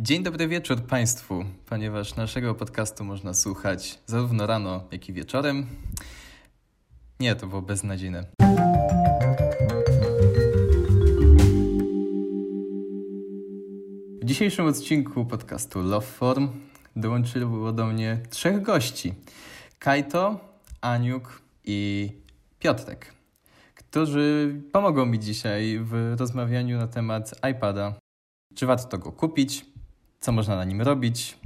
Dzień dobry wieczór Państwu, ponieważ naszego podcastu można słuchać zarówno rano, jak i wieczorem. Nie, to było beznadziejne. W dzisiejszym odcinku podcastu Love Form dołączyło do mnie trzech gości. Kajto, Aniuk i Piotrek, którzy pomogą mi dzisiaj w rozmawianiu na temat iPada. Czy warto go kupić? Co można na nim robić?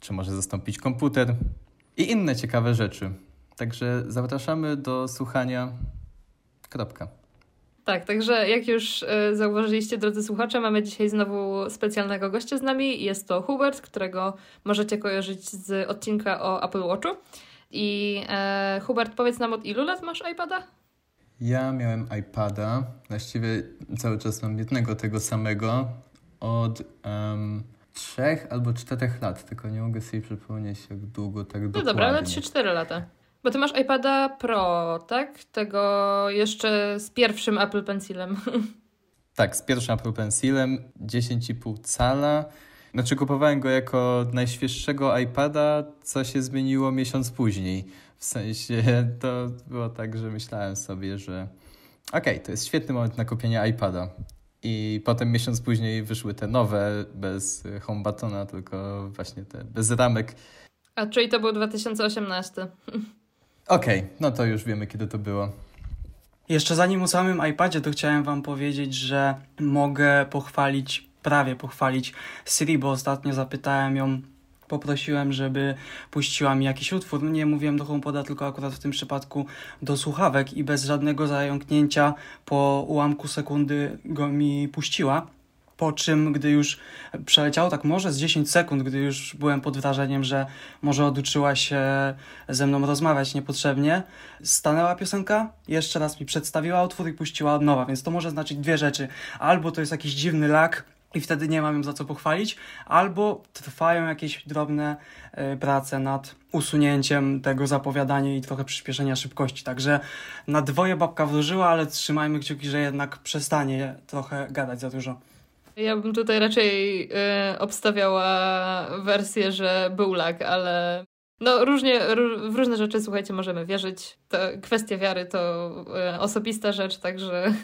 Czy może zastąpić komputer? I inne ciekawe rzeczy. Także zapraszamy do słuchania. Kropka. Tak, także jak już y, zauważyliście, drodzy słuchacze, mamy dzisiaj znowu specjalnego gościa z nami. Jest to Hubert, którego możecie kojarzyć z odcinka o Apple Watchu. I e, Hubert, powiedz nam, od ilu lat masz iPada? Ja miałem iPada, właściwie cały czas mam jednego tego samego, od um, trzech albo czterech lat, tylko nie mogę sobie przypomnieć, jak długo tak no dokładnie. No dobra, ale 3-4 lata. Bo ty masz iPada Pro, tak? Tego jeszcze z pierwszym Apple Pencilem. Tak, z pierwszym Apple Pencilem, 10,5 cala. Znaczy kupowałem go jako najświeższego iPada, co się zmieniło miesiąc później. W sensie to było tak, że myślałem sobie, że okej, okay, to jest świetny moment na kupienie iPada. I potem miesiąc później wyszły te nowe, bez home buttona, tylko właśnie te bez ramek. A czyli to był 2018. Okej, okay, no to już wiemy, kiedy to było. Jeszcze zanim o samym iPadzie, to chciałem Wam powiedzieć, że mogę pochwalić, prawie pochwalić Siri, bo ostatnio zapytałem ją, poprosiłem, żeby puściła mi jakiś utwór. No nie mówiłem do HomePoda, tylko akurat w tym przypadku do słuchawek i bez żadnego zająknięcia po ułamku sekundy go mi puściła. Po czym, gdy już przeleciało tak może z 10 sekund, gdy już byłem pod wrażeniem, że może oduczyła się ze mną rozmawiać niepotrzebnie, stanęła piosenka, jeszcze raz mi przedstawiła utwór i puściła od nowa, więc to może znaczyć dwie rzeczy. Albo to jest jakiś dziwny lag, i wtedy nie mam ją za co pochwalić, albo trwają jakieś drobne y, prace nad usunięciem tego zapowiadania i trochę przyspieszenia szybkości. Także na dwoje babka wróżyła, ale trzymajmy kciuki, że jednak przestanie trochę gadać za dużo. Ja bym tutaj raczej y, obstawiała wersję, że był lag, ale no różnie, w różne rzeczy, słuchajcie, możemy wierzyć. To kwestia wiary to y, osobista rzecz, także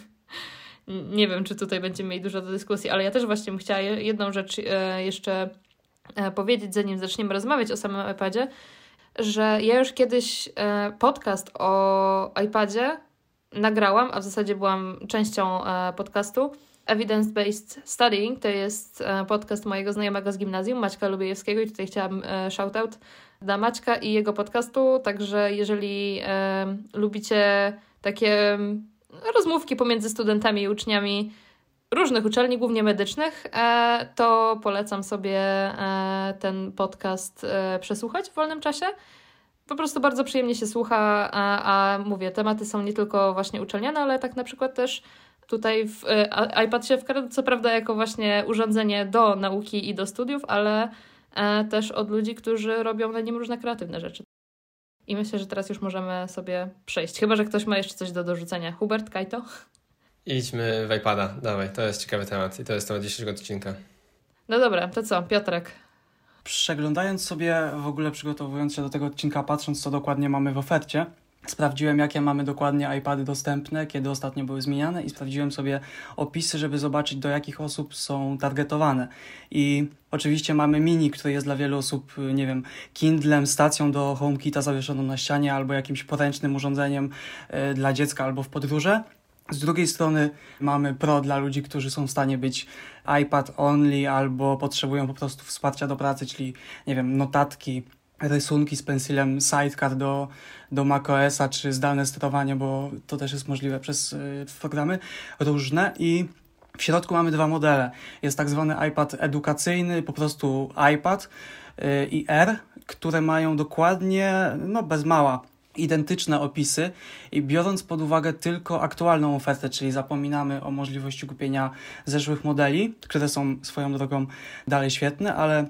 nie wiem, czy tutaj będziemy mieli dużo do dyskusji, ale ja też właśnie bym chciała jedną rzecz y, jeszcze y, powiedzieć, zanim zaczniemy rozmawiać o samym iPadzie, że ja już kiedyś y, podcast o iPadzie nagrałam, a w zasadzie byłam częścią podcastu. Evidence-Based Studying to jest e, podcast mojego znajomego z gimnazjum, Maćka Lubiejewskiego i tutaj chciałam e, shoutout dla Maćka i jego podcastu, także jeżeli e, lubicie takie rozmówki pomiędzy studentami i uczniami różnych uczelni, głównie medycznych, e, to polecam sobie e, ten podcast e, przesłuchać w wolnym czasie. Po prostu bardzo przyjemnie się słucha, a, a mówię, tematy są nie tylko właśnie uczelniane, ale tak na przykład też Tutaj w, iPad się wkradł, co prawda, jako właśnie urządzenie do nauki i do studiów, ale też od ludzi, którzy robią na nim różne kreatywne rzeczy. I myślę, że teraz już możemy sobie przejść. Chyba, że ktoś ma jeszcze coś do dorzucenia. Hubert, Kajto? Idźmy w iPada, dawaj, to jest ciekawy temat i to jest temat dzisiejszego odcinka. No dobra, to co, Piotrek? Przeglądając sobie, w ogóle przygotowując się do tego odcinka, patrząc co dokładnie mamy w ofercie, Sprawdziłem, jakie mamy dokładnie iPady dostępne, kiedy ostatnio były zmieniane, i sprawdziłem sobie opisy, żeby zobaczyć, do jakich osób są targetowane. I oczywiście mamy mini, który jest dla wielu osób, nie wiem, Kindlem, stacją do HomeKita zawieszoną na ścianie, albo jakimś poręcznym urządzeniem y, dla dziecka, albo w podróże. Z drugiej strony mamy Pro dla ludzi, którzy są w stanie być iPad only albo potrzebują po prostu wsparcia do pracy, czyli nie wiem, notatki, rysunki z pensilem Sidecar do, do macOSa, czy zdalne sterowanie, bo to też jest możliwe przez y, programy różne i w środku mamy dwa modele. Jest tak zwany iPad edukacyjny, po prostu iPad y, i R, które mają dokładnie, no bez mała, identyczne opisy i biorąc pod uwagę tylko aktualną ofertę, czyli zapominamy o możliwości kupienia zeszłych modeli, które są swoją drogą dalej świetne, ale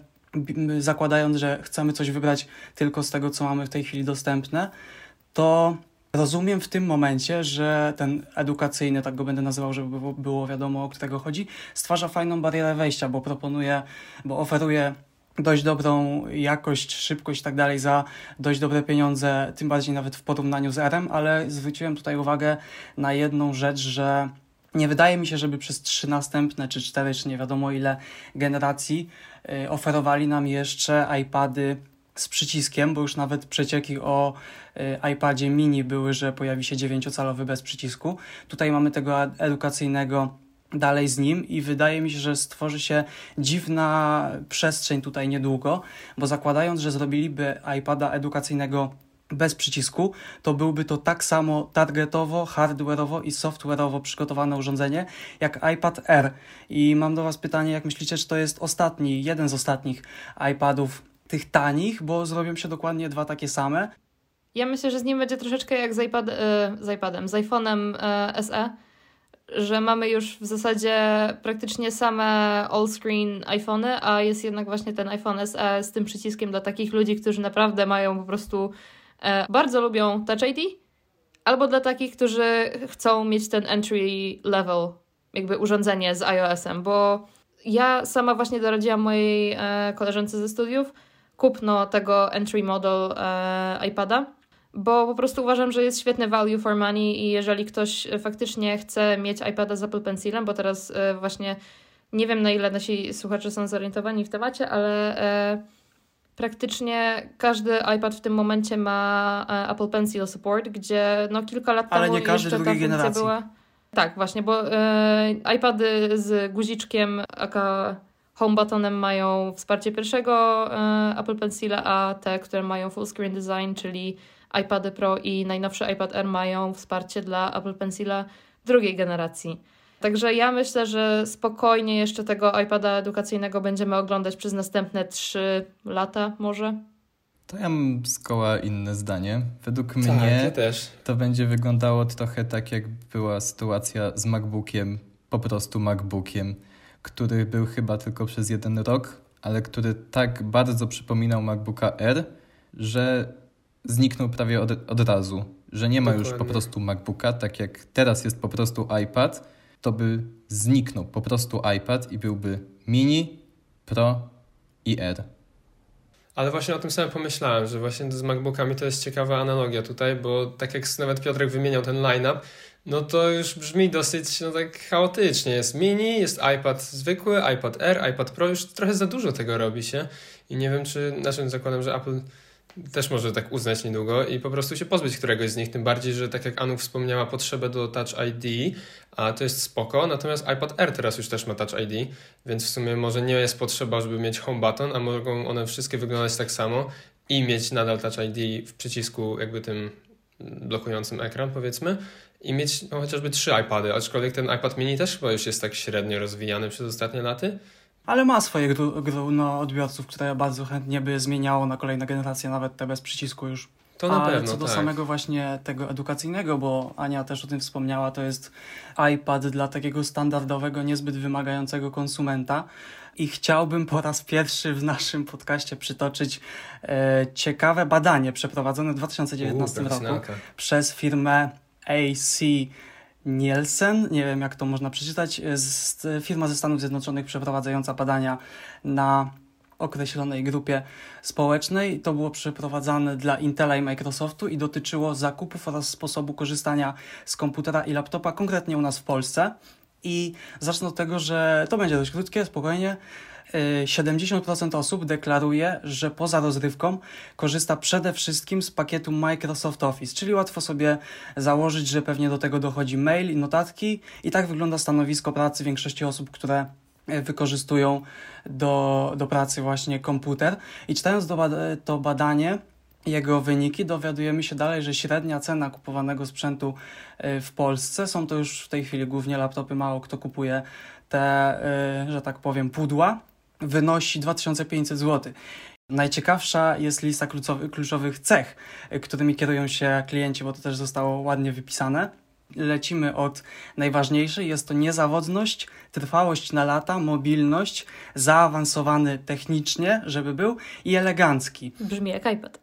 zakładając, że chcemy coś wybrać tylko z tego, co mamy w tej chwili dostępne, to Rozumiem w tym momencie, że ten edukacyjny, tak go będę nazywał, żeby było wiadomo, o którego chodzi, stwarza fajną barierę wejścia, bo proponuje, bo oferuje dość dobrą jakość, szybkość i tak dalej za dość dobre pieniądze, tym bardziej nawet w porównaniu z RM, ale zwróciłem tutaj uwagę na jedną rzecz, że nie wydaje mi się, żeby przez trzy następne, czy cztery, czy nie wiadomo ile generacji y, oferowali nam jeszcze iPady z przyciskiem, bo już nawet przecieki o y, iPadzie mini były, że pojawi się 9-calowy bez przycisku. Tutaj mamy tego edukacyjnego dalej z nim i wydaje mi się, że stworzy się dziwna przestrzeń tutaj niedługo, bo zakładając, że zrobiliby iPada edukacyjnego bez przycisku, to byłby to tak samo targetowo, hardware'owo i software'owo przygotowane urządzenie jak iPad Air. I mam do Was pytanie, jak myślicie, czy to jest ostatni, jeden z ostatnich iPadów tych tanich, bo zrobią się dokładnie dwa takie same? Ja myślę, że z nim będzie troszeczkę jak z, iPad, e, z iPadem, z iPhone'em e, SE, że mamy już w zasadzie praktycznie same all-screen iPhony, a jest jednak właśnie ten iPhone SE z tym przyciskiem dla takich ludzi, którzy naprawdę mają po prostu e, bardzo lubią Touch ID, albo dla takich, którzy chcą mieć ten entry level jakby urządzenie z iOS-em, bo ja sama właśnie doradziłam mojej e, koleżance ze studiów kupno tego entry model e, iPada bo po prostu uważam, że jest świetny value for money i jeżeli ktoś faktycznie chce mieć iPada z Apple Pencilem, bo teraz e, właśnie nie wiem na ile nasi słuchacze są zorientowani w temacie, ale e, praktycznie każdy iPad w tym momencie ma e, Apple Pencil support, gdzie no kilka lat ale temu nie każdy jeszcze ta funkcja generacji. była. Tak, właśnie, bo e, iPady z guziczkiem, aka home buttonem mają wsparcie pierwszego e, Apple Pencila, a te, które mają full screen design, czyli iPady Pro i najnowszy iPad Air mają wsparcie dla Apple Pencila drugiej generacji. Także ja myślę, że spokojnie jeszcze tego iPada edukacyjnego będziemy oglądać przez następne 3 lata może. To ja mam zgoła inne zdanie. Według tak, mnie ja też. to będzie wyglądało trochę tak, jak była sytuacja z MacBookiem, po prostu MacBookiem, który był chyba tylko przez jeden rok, ale który tak bardzo przypominał MacBooka R, że zniknął prawie od, od razu, że nie ma Dokładnie. już po prostu MacBooka, tak jak teraz jest po prostu iPad, to by zniknął po prostu iPad i byłby mini, Pro i R. Ale właśnie o tym samym pomyślałem, że właśnie z MacBookami to jest ciekawa analogia tutaj, bo tak jak nawet Piotrek wymieniał ten line-up, no to już brzmi dosyć no tak chaotycznie. Jest mini, jest iPad zwykły, iPad Air, iPad Pro, już trochę za dużo tego robi się i nie wiem, czy naszym zakładem, że Apple też może tak uznać niedługo i po prostu się pozbyć któregoś z nich, tym bardziej, że tak jak Anu wspomniała, potrzebę do Touch ID, a to jest spoko, natomiast iPad Air teraz już też ma Touch ID, więc w sumie może nie jest potrzeba, żeby mieć home button, a mogą one wszystkie wyglądać tak samo i mieć nadal Touch ID w przycisku jakby tym blokującym ekran powiedzmy i mieć no, chociażby trzy iPady, aczkolwiek ten iPad mini też chyba już jest tak średnio rozwijany przez ostatnie laty, ale ma swoje no, odbiorców, które bardzo chętnie by zmieniało na kolejne generacje, nawet te bez przycisku już. To na Ale pewno, co do tak. samego właśnie tego edukacyjnego, bo Ania też o tym wspomniała, to jest iPad dla takiego standardowego, niezbyt wymagającego konsumenta. I chciałbym po raz pierwszy w naszym podcaście przytoczyć e, ciekawe badanie przeprowadzone w 2019 U, roku przez firmę AC Nielsen, nie wiem jak to można przeczytać, firma ze Stanów Zjednoczonych przeprowadzająca badania na określonej grupie społecznej. To było przeprowadzane dla Intela i Microsoftu i dotyczyło zakupów oraz sposobu korzystania z komputera i laptopa, konkretnie u nas w Polsce. I zacznę od tego, że to będzie dość krótkie, spokojnie. 70% osób deklaruje, że poza rozrywką korzysta przede wszystkim z pakietu Microsoft Office, czyli łatwo sobie założyć, że pewnie do tego dochodzi mail i notatki i tak wygląda stanowisko pracy większości osób, które e, wykorzystują do, do pracy właśnie komputer. I czytając do, to badanie, jego wyniki, dowiadujemy się dalej, że średnia cena kupowanego sprzętu e, w Polsce, są to już w tej chwili głównie laptopy, mało kto kupuje te, e, że tak powiem, pudła, wynosi 2500 zł. Najciekawsza jest lista kluczowych cech, którymi kierują się klienci, bo to też zostało ładnie wypisane. Lecimy od najważniejszej, jest to niezawodność, trwałość na lata, mobilność, zaawansowany technicznie, żeby był i elegancki. Brzmi jak iPad.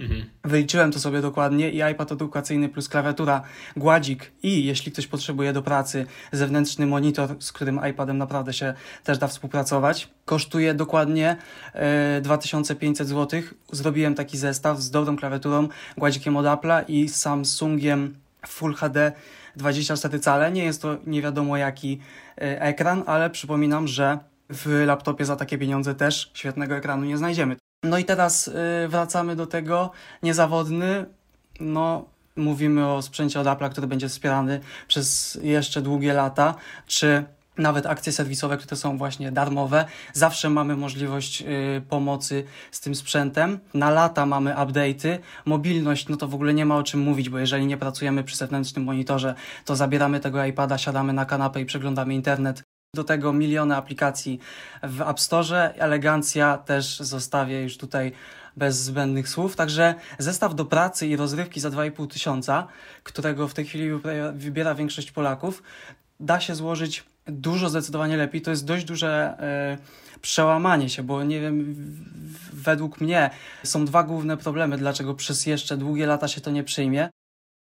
Mhm. Wyliczyłem to sobie dokładnie i iPad edukacyjny plus klawiatura, gładzik i jeśli ktoś potrzebuje do pracy zewnętrzny monitor, z którym iPadem naprawdę się też da współpracować, kosztuje dokładnie e, 2500 zł. Zrobiłem taki zestaw z dobrą klawiaturą, gładzikiem od Apple'a i Samsungiem Full HD 24 cale. Nie jest to nie wiadomo jaki e, ekran, ale przypominam, że w laptopie za takie pieniądze też świetnego ekranu nie znajdziemy. No i teraz y, wracamy do tego. Niezawodny, no mówimy o sprzęcie od Apple'a, który będzie wspierany przez jeszcze długie lata, czy nawet akcje serwisowe, które są właśnie darmowe. Zawsze mamy możliwość y, pomocy z tym sprzętem. Na lata mamy update'y. Mobilność, no to w ogóle nie ma o czym mówić, bo jeżeli nie pracujemy przy zewnętrznym monitorze, to zabieramy tego iPada, siadamy na kanapę i przeglądamy internet. Do tego miliony aplikacji w App Store. Elegancja też zostawię już tutaj bez zbędnych słów. Także zestaw do pracy i rozrywki za 2,5 tysiąca, którego w tej chwili wybiera większość Polaków, da się złożyć dużo zdecydowanie lepiej. To jest dość duże e, przełamanie się, bo nie wiem, według mnie są dwa główne problemy, dlaczego przez jeszcze długie lata się to nie przyjmie.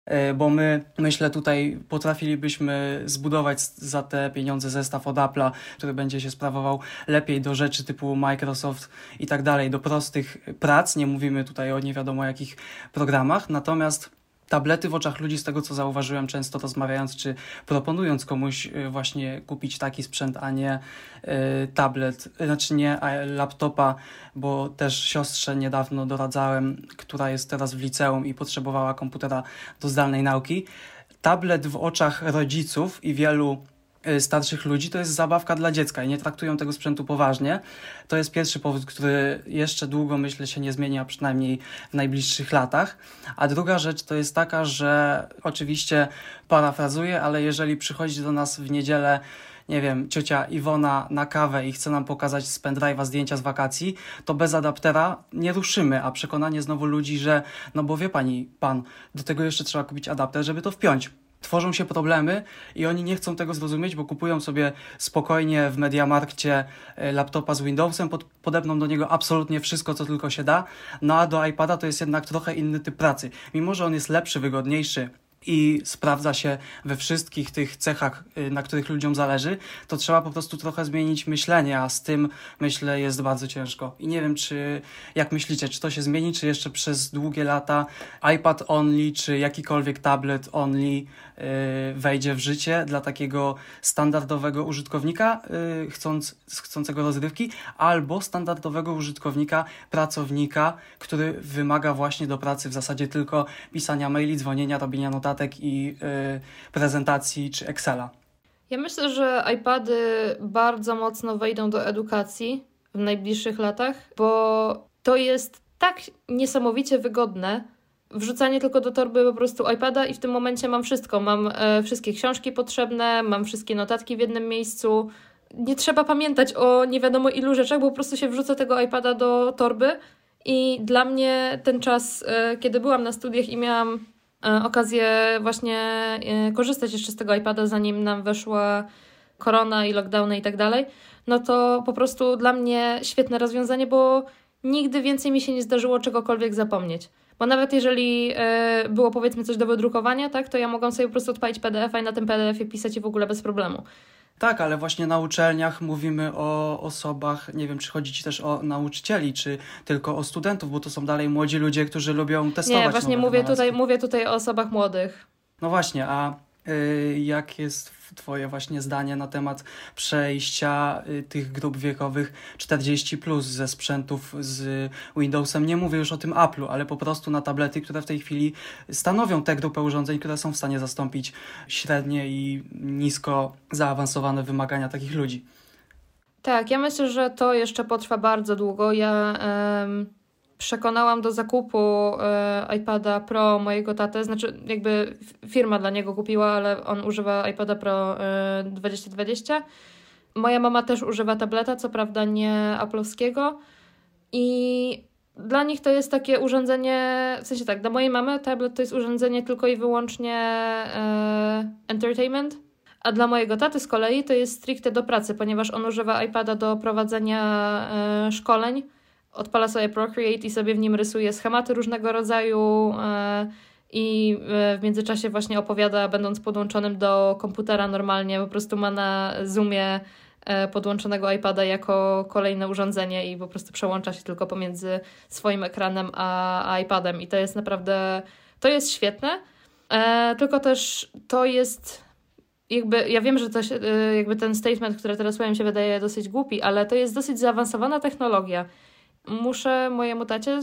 E, bo my, myślę, tutaj potrafilibyśmy zbudować za te pieniądze zestaw od Apple'a, który będzie się sprawował lepiej do rzeczy typu Microsoft i tak dalej, do prostych prac. Nie mówimy tutaj o nie wiadomo jakich programach, natomiast tablety w oczach ludzi, z tego co zauważyłem, często rozmawiając czy proponując komuś y, właśnie kupić taki sprzęt, a nie y, tablet, znaczy nie laptopa, bo też siostrze niedawno doradzałem, która jest teraz w liceum i potrzebowała komputera do zdalnej nauki. Tablet w oczach rodziców i wielu Y, starszych ludzi, to jest zabawka dla dziecka i nie traktują tego sprzętu poważnie. To jest pierwszy powód, który jeszcze długo, myślę, się nie zmieni, a przynajmniej w najbliższych latach. A druga rzecz to jest taka, że oczywiście parafrazuję, ale jeżeli przychodzi do nas w niedzielę nie wiem, ciocia Iwona na kawę i chce nam pokazać z pendrive'a zdjęcia z wakacji, to bez adaptera nie ruszymy, a przekonanie znowu ludzi, że no bo wie pani, pan, do tego jeszcze trzeba kupić adapter, żeby to wpiąć tworzą się problemy i oni nie chcą tego zrozumieć, bo kupują sobie spokojnie w Mediamarkcie e, laptopa z Windowsem, pod, do niego absolutnie wszystko, co tylko się da, no a do iPada to jest jednak trochę inny typ pracy. Mimo, że on jest lepszy, wygodniejszy, i sprawdza się we wszystkich tych cechach, y, na których ludziom zależy, to trzeba po prostu trochę zmienić myślenie, a z tym myślę jest bardzo ciężko. I nie wiem, czy jak myślicie, czy to się zmieni, czy jeszcze przez długie lata iPad only, czy jakikolwiek tablet only wejdzie w życie dla takiego standardowego użytkownika yy, chcąc, chcącego rozrywki, albo standardowego użytkownika, pracownika, który wymaga właśnie do pracy w zasadzie tylko pisania maili, dzwonienia, robienia notatek notatek i y, prezentacji czy Excela. Ja myślę, że iPady bardzo mocno wejdą do edukacji w najbliższych latach, bo to jest tak niesamowicie wygodne. Wrzucanie tylko do torby po prostu iPada i w tym momencie mam wszystko. Mam e, wszystkie książki potrzebne, mam wszystkie notatki w jednym miejscu. Nie trzeba pamiętać o nie wiadomo ilu rzeczach, bo po prostu się wrzuca tego iPada do torby. I dla mnie ten czas, e, kiedy byłam na studiach i miałam E, okazję właśnie korzystać jeszcze z tego iPada, zanim nam weszła korona i lockdowny i tak dalej, no to po prostu dla mnie świetne rozwiązanie, bo nigdy więcej mi się nie zdarzyło czegokolwiek zapomnieć. Bo nawet jeżeli e, było powiedzmy coś do wydrukowania, tak, to ja mogłam sobie po prostu odpalić PDF-a i na tym PDF-ie pisać i w ogóle bez problemu. Tak, ale właśnie na uczelniach mówimy o osobach, nie wiem, czy chodzi ci też o nauczycieli, czy tylko o studentów, bo to są dalej młodzi ludzie, którzy lubią testować. Nie, właśnie mówię tutaj, mówię tutaj o osobach młodych. No właśnie, a jak jest Twoje właśnie zdanie na temat przejścia y, tych grup wiekowych 40 plus ze sprzętów z Windowsem. Nie mówię już o tym Apple'u, ale po prostu na tablety, które w tej chwili stanowią tę grupę urządzeń, które są w stanie zastąpić średnie i nisko zaawansowane wymagania takich ludzi. Tak, ja myślę, że to jeszcze potrwa bardzo długo. Ja przekonałam do zakupu e, iPada Pro mojego tatę, znaczy jakby firma dla niego kupiła, ale on używa iPada Pro e, 2020. Moja mama też używa tableta, co prawda nie Apple'owskiego. I dla nich to jest takie urządzenie, w sensie tak, dla mojej mamy tablet to jest urządzenie tylko i wyłącznie e, entertainment, a dla mojego taty z kolei to jest stricte do pracy, ponieważ on używa iPada do prowadzenia e, szkoleń odpala sobie Procreate i sobie w nim rysuje schematy różnego rodzaju e, i w międzyczasie właśnie opowiada, będąc podłączonym do komputera normalnie, po prostu ma na Zoomie podłączonego iPada jako kolejne urządzenie i po prostu przełącza się tylko pomiędzy swoim ekranem a iPadem i to jest naprawdę, to jest świetne, tylko też to jest jakby, ja wiem, że to się, jakby ten statement, który teraz powiem, się wydaje dosyć głupi, ale to jest dosyć zaawansowana technologia. Muszę mojemu tacie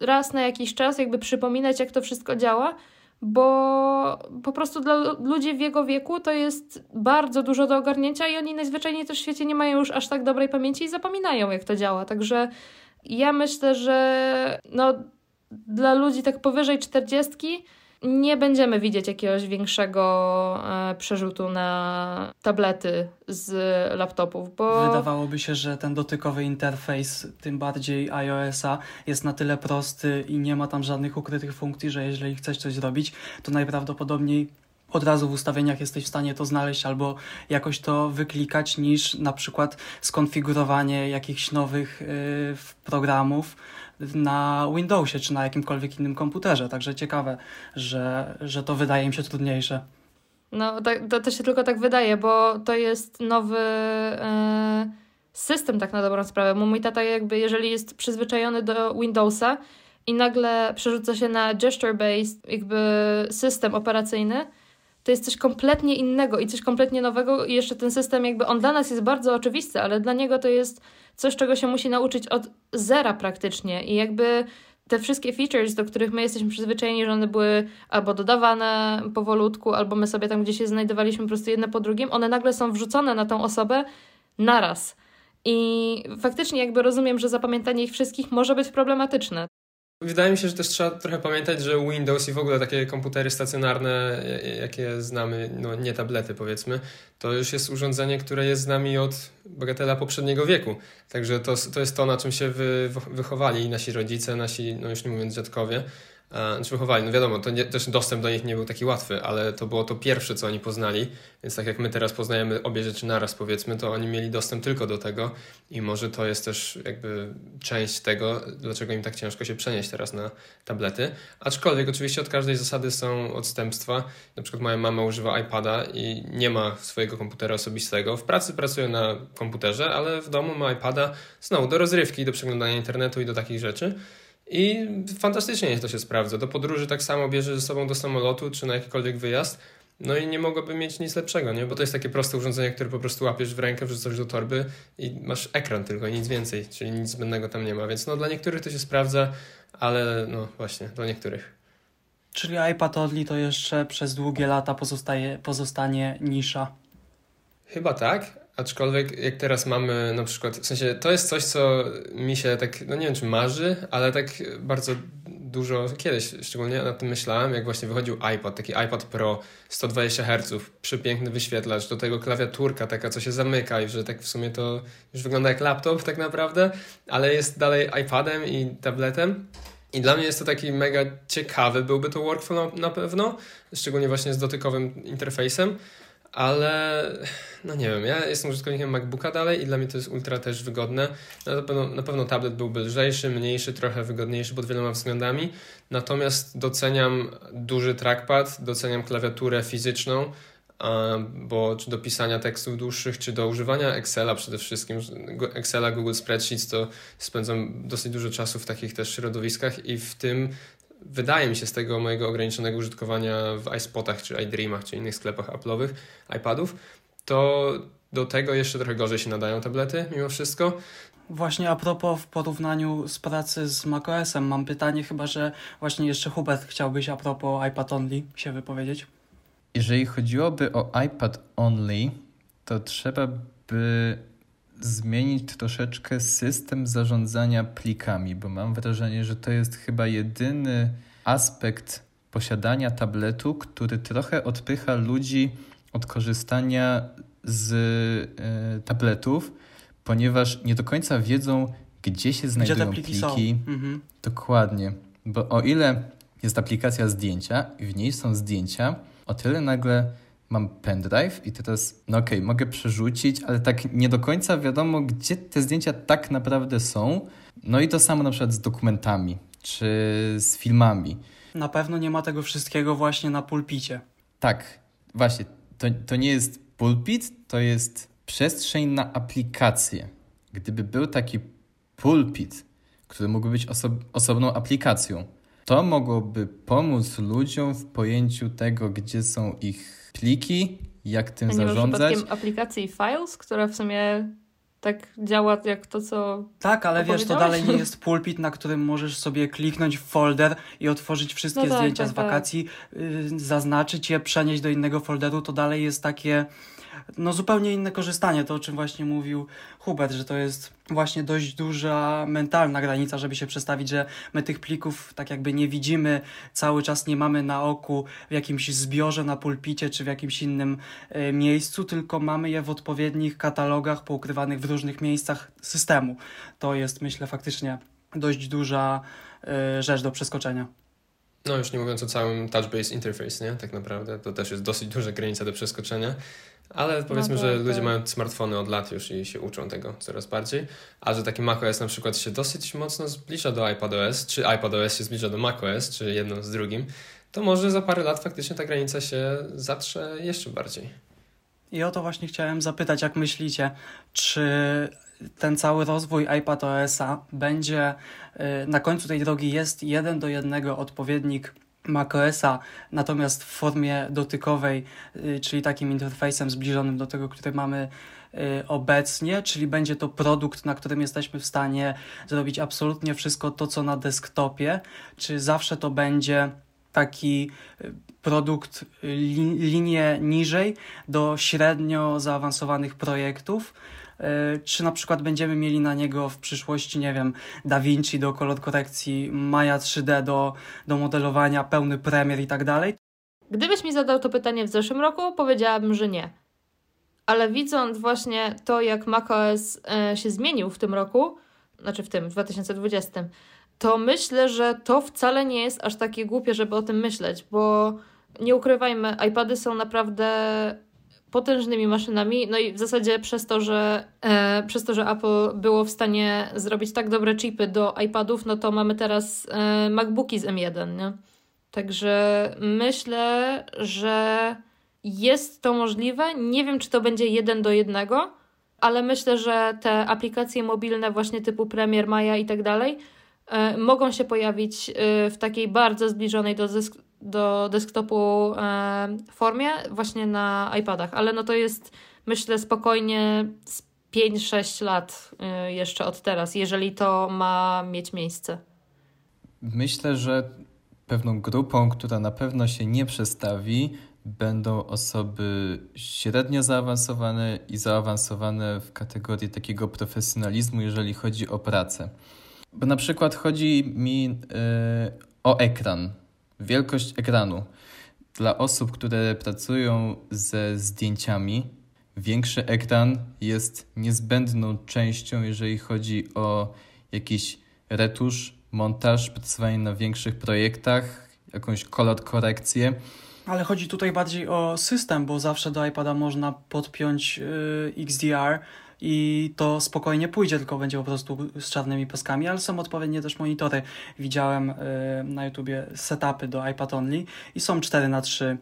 raz na jakiś czas jakby przypominać, jak to wszystko działa, bo po prostu dla ludzi w jego wieku to jest bardzo dużo do ogarnięcia i oni najzwyczajniej też w świecie nie mają już aż tak dobrej pamięci i zapominają, jak to działa. Także ja myślę, że no, dla ludzi tak powyżej czterdziestki nie będziemy widzieć jakiegoś większego e, przerzutu na tablety z laptopów, bo... Wydawałoby się, że ten dotykowy interfejs, tym bardziej iOS-a, jest na tyle prosty i nie ma tam żadnych ukrytych funkcji, że jeżeli chcesz coś zrobić, to najprawdopodobniej od razu w ustawieniach jesteś w stanie to znaleźć albo jakoś to wyklikać, niż na przykład skonfigurowanie jakichś nowych yy, programów, na Windowsie czy na jakimkolwiek innym komputerze. Także ciekawe, że, że to wydaje im się trudniejsze. No, to, to, to się tylko tak wydaje, bo to jest nowy e, system, tak na dobrą sprawę. Bo mój tata, jakby, jeżeli jest przyzwyczajony do Windowsa i nagle przerzuca się na gesture-based, jakby system operacyjny, to jest coś kompletnie innego i coś kompletnie nowego. I jeszcze ten system, jakby on dla nas jest bardzo oczywisty, ale dla niego to jest coś, czego się musi nauczyć od zera praktycznie. I jakby te wszystkie features, do których my jesteśmy przyzwyczajeni, że one były albo dodawane powolutku, albo my sobie tam gdzieś się znajdowaliśmy po prostu jedne po drugim, one nagle są wrzucone na tą osobę naraz. I faktycznie jakby rozumiem, że zapamiętanie ich wszystkich może być problematyczne. Wydaje mi się, że też trzeba trochę pamiętać, że Windows i w ogóle takie komputery stacjonarne, jakie znamy, no nie tablety powiedzmy, to już jest urządzenie, które jest z nami od bogatela poprzedniego wieku. Także to, to jest to, na czym się wy, wychowali nasi rodzice, nasi, no już nie mówiąc dziadkowie znaczy wychowali. No wiadomo, to nie, też dostęp do nich nie był taki łatwy, ale to było to pierwsze, co oni poznali, więc tak jak my teraz poznajemy obie rzeczy naraz, powiedzmy, to oni mieli dostęp tylko do tego i może to jest też jakby część tego, dlaczego im tak ciężko się przenieść teraz na tablety. Aczkolwiek oczywiście od każdej zasady są odstępstwa. Na przykład moja mama używa iPada i nie ma swojego komputera osobistego. W pracy pracuje na komputerze, ale w domu ma iPada znowu do rozrywki, do przeglądania internetu i do takich rzeczy. I fantastycznie to się sprawdza. Do podróży tak samo bierze ze sobą do samolotu czy na jakikolwiek wyjazd. No i nie mogłoby mieć nic lepszego, nie? Bo to jest takie proste urządzenie, które po prostu łapiesz w rękę, wrzucasz do torby i masz ekran tylko i nic więcej, czyli nic zbędnego tam nie ma. Więc no dla niektórych to się sprawdza, ale no właśnie, dla niektórych. Czyli iPad Only to jeszcze przez długie lata pozostaje, pozostanie nisza. Chyba tak, Aczkolwiek jak teraz mamy na przykład, w sensie to jest coś, co mi się tak, no nie wiem czy marzy, ale tak bardzo dużo, kiedyś szczególnie nad tym myślałem, jak właśnie wychodził iPod, taki iPad Pro 120 Hz, przepiękny wyświetlacz, do tego klawiaturka taka, co się zamyka i że tak w sumie to już wygląda jak laptop tak naprawdę, ale jest dalej iPadem i tabletem. I dla mnie jest to taki mega ciekawy, byłby to workflow na pewno, szczególnie właśnie z dotykowym interfejsem, ale no nie wiem, ja jestem użytkownikiem MacBooka dalej i dla mnie to jest ultra też wygodne. Na, pewno, na pewno tablet byłby lżejszy, mniejszy, trochę wygodniejszy pod wieloma względami, natomiast doceniam duży trackpad, doceniam klawiaturę fizyczną, bo czy do pisania tekstów dłuższych, czy do używania Excela przede wszystkim, Excela, Google Spreadsheets, to spędzam dosyć dużo czasu w takich też środowiskach i w tym wydaje mi się z tego mojego ograniczonego użytkowania w iSpotach, czy iDreamach, czy innych sklepach Apple'owych, iPadów, to do tego jeszcze trochę gorzej się nadają tablety mimo wszystko. Właśnie a propos w porównaniu z pracy z macOSem, mam pytanie chyba, że właśnie jeszcze Hubert chciałbyś a propos iPad Only się wypowiedzieć. Jeżeli chodziłoby o iPad Only, to trzeba by zmienić troszeczkę system zarządzania plikami, bo mam wrażenie, że to jest chyba jedyny aspekt posiadania tabletu, który trochę odpycha ludzi od korzystania z y, tabletów, ponieważ nie do końca wiedzą, gdzie się znajdują gdzie pliki. pliki. Mhm. Dokładnie. Bo o ile jest aplikacja zdjęcia i w niej są zdjęcia, o tyle nagle mam pendrive i teraz, no okej, okay, mogę przerzucić, ale tak nie do końca wiadomo, gdzie te zdjęcia tak naprawdę są, No i to samo na przykład z dokumentami czy z filmami. Na pewno nie ma tego wszystkiego właśnie na pulpicie. Tak, właśnie. To, to nie jest pulpit, to jest przestrzeń na aplikację. Gdyby był taki pulpit, który mógłby być oso osobną aplikacją, to mogłoby pomóc ludziom w pojęciu tego, gdzie są ich pliki, jak tym A nie zarządzać. Nie aplikacji Files, która w sumie tak działa jak to, co. Tak, ale wiesz, to dalej nie jest pulpit, na którym możesz sobie kliknąć w folder i otworzyć wszystkie no tak, zdjęcia tak, z tak. wakacji, tak. zaznaczyć je, przenieść do innego folderu. To dalej jest takie no zupełnie inne korzystanie, to o czym właśnie mówił Hubert, że to jest właśnie dość duża mentalna granica, żeby się przestawić, że my tych plików tak jakby nie widzimy, cały czas nie mamy na oku w jakimś zbiorze na pulpicie czy w jakimś innym y, miejscu, tylko mamy je w odpowiednich katalogach poukrywanych w różnych miejscach systemu. To jest myślę faktycznie dość duża y, rzecz do przeskoczenia. No już nie mówiąc o całym touch-based interface, nie? Tak naprawdę to też jest dosyć duża granica do przeskoczenia. Ale powiedzmy, no że tak, ludzie tak. mają smartfony od lat już i się uczą tego coraz bardziej. A że taki macOS na przykład się dosyć mocno zbliża do iPadOS, czy iPadOS się zbliża do macOS, czy jedno z drugim, to może za parę lat faktycznie ta granica się zatrze jeszcze bardziej. I o to właśnie chciałem zapytać, jak myślicie, czy ten cały rozwój iPadOS-a będzie y, na końcu tej drogi jest jeden do jednego odpowiednik macOSa, natomiast w formie dotykowej, y, czyli takim interfejsem zbliżonym do tego, który mamy y, obecnie, czyli będzie to produkt, na którym jesteśmy w stanie zrobić absolutnie wszystko to, co na desktopie, czy zawsze to będzie taki y, produkt linię niżej do średnio zaawansowanych projektów, czy na przykład będziemy mieli na niego w przyszłości, nie wiem, DaVinci do kolor korekcji, Maya 3D do, do modelowania, pełny premier i tak dalej? Gdybyś mi zadał to pytanie w zeszłym roku, powiedziałabym, że nie. Ale widząc właśnie to, jak macOS e, się zmienił w tym roku, znaczy w tym, w 2020, to myślę, że to wcale nie jest aż takie głupie, żeby o tym myśleć, bo nie ukrywajmy, iPady są naprawdę potężnymi maszynami, no i w zasadzie przez to, że e, przez to, że Apple było w stanie zrobić tak dobre chipy do iPadów, no to mamy teraz e, MacBooki z M1, nie? Także myślę, że jest to możliwe. Nie wiem, czy to będzie jeden do jednego, ale myślę, że te aplikacje mobilne właśnie typu Premiere, Maya i tak dalej e, mogą się pojawić e, w takiej bardzo zbliżonej do, do desktopu e, formie właśnie na iPadach, ale no to jest myślę spokojnie z 5-6 lat e, jeszcze od teraz, jeżeli to ma mieć miejsce. Myślę, że pewną grupą, która na pewno się nie przestawi, będą osoby średnio zaawansowane i zaawansowane w kategorii takiego profesjonalizmu, jeżeli chodzi o pracę. Bo na przykład chodzi mi yy, o ekran wielkość ekranu. Dla osób, które pracują ze zdjęciami, większy ekran jest niezbędną częścią, jeżeli chodzi o jakiś retusz, montaż, pracowanie na większych projektach, jakąś kolor korekcję. Ale chodzi tutaj bardziej o system, bo zawsze do iPada można podpiąć yy, XDR, i to spokojnie pójdzie, tylko będzie po prostu z czarnymi paskami, ale są odpowiednie też monitory. Widziałem y, na YouTubie setupy do iPad Only i są 4 na 3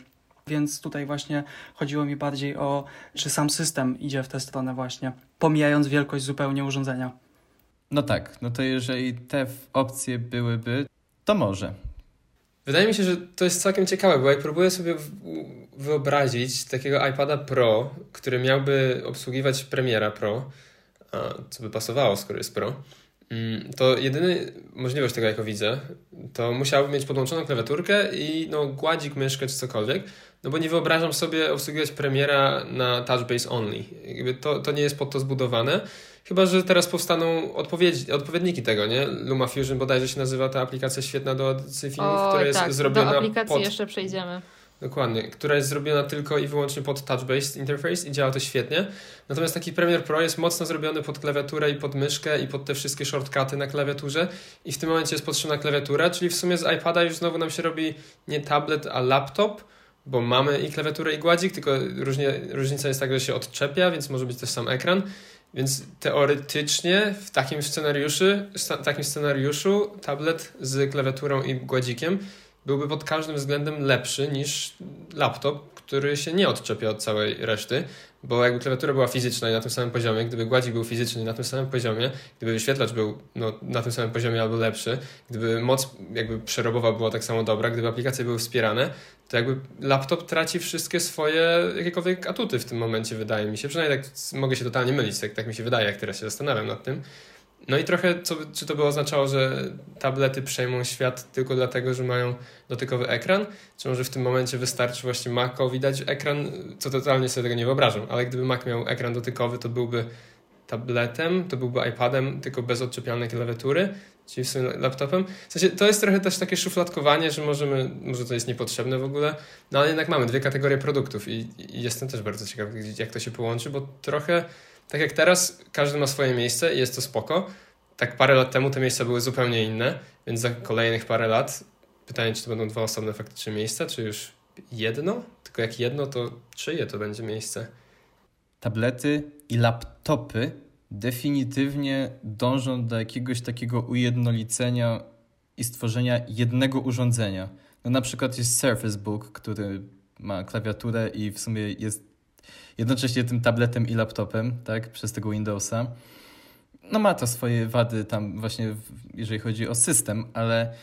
więc tutaj właśnie chodziło mi bardziej o, czy sam system idzie w tę stronę właśnie, pomijając wielkość zupełnie urządzenia. No tak, no to jeżeli te opcje byłyby, to może. Wydaje mi się, że to jest całkiem ciekawe, bo jak próbuję sobie wyobrazić takiego iPada Pro, który miałby obsługiwać Premiera Pro, co by pasowało, skoro jest Pro, mm, to jedyny możliwość tego, jako widzę, to musiałby mieć podłączoną klawiaturkę i no, gładzik, myszkę czy cokolwiek, no bo nie wyobrażam sobie obsługiwać Premiera na touch base only. Jakby to, to nie jest pod to zbudowane. Chyba, że teraz powstaną odpowiedniki tego, nie? LumaFusion bodajże się nazywa ta aplikacja świetna do edycji filmów, o, która jest tak, zrobiona do aplikacji pod... jeszcze przejdziemy. Dokładnie, która jest zrobiona tylko i wyłącznie pod touch-based interface i działa to świetnie. Natomiast taki Premiere Pro jest mocno zrobiony pod klawiaturę i pod myszkę i pod te wszystkie shortcuty na klawiaturze i w tym momencie jest potrzebna klawiatura, czyli w sumie z iPada już znowu nam się robi nie tablet, a laptop, bo mamy i klawiaturę i gładzik, tylko różnie, różnica jest taka, że się odczepia, więc może być też sam ekran Więc teoretycznie w takim scenariuszu, w takim scenariuszu tablet z klawiaturą i gładzikiem byłby pod każdym względem lepszy niż laptop, który się nie odczepia od całej reszty, bo jakby klawiatura była fizyczna i na tym samym poziomie, gdyby gładzik był fizyczny i na tym samym poziomie, gdyby wyświetlacz był no, na tym samym poziomie albo lepszy, gdyby moc jakby przerobowa była tak samo dobra, gdyby aplikacje były wspierane, to jakby laptop traci wszystkie swoje jakiekolwiek atuty w tym momencie, wydaje mi się. Przynajmniej tak mogę się totalnie mylić, tak, tak mi się wydaje, jak teraz się zastanawiam nad tym. No i trochę, co, czy to by oznaczało, że tablety przejmą świat tylko dlatego, że mają dotykowy ekran? Czy może w tym momencie wystarczy właśnie Maco widać ekran, co totalnie sobie tego nie wyobrażam, ale gdyby Mac miał ekran dotykowy, to byłby tabletem, to byłby iPadem, tylko bez odczepialnej klawiatury, czyli w laptopem. W sensie, to jest trochę też takie szufladkowanie, że możemy, może to jest niepotrzebne w ogóle, no ale jednak mamy dwie kategorie produktów i, i jestem też bardzo ciekawy, jak to się połączy, bo trochę tak jak teraz każdy ma swoje miejsce i jest to spoko, tak parę lat temu te miejsca były zupełnie inne, więc za kolejnych parę lat pytanie, czy to będą dwa osobne faktycznie miejsca, czy już jedno? Tylko jak jedno, to czyje to będzie miejsce? Tablety i laptopy definitywnie dążą do jakiegoś takiego ujednolicenia i stworzenia jednego urządzenia. No na przykład jest Surface Book, który ma klawiaturę i w sumie jest jednocześnie tym tabletem i laptopem, tak, przez tego Windowsa. No ma to swoje wady tam właśnie, jeżeli chodzi o system, ale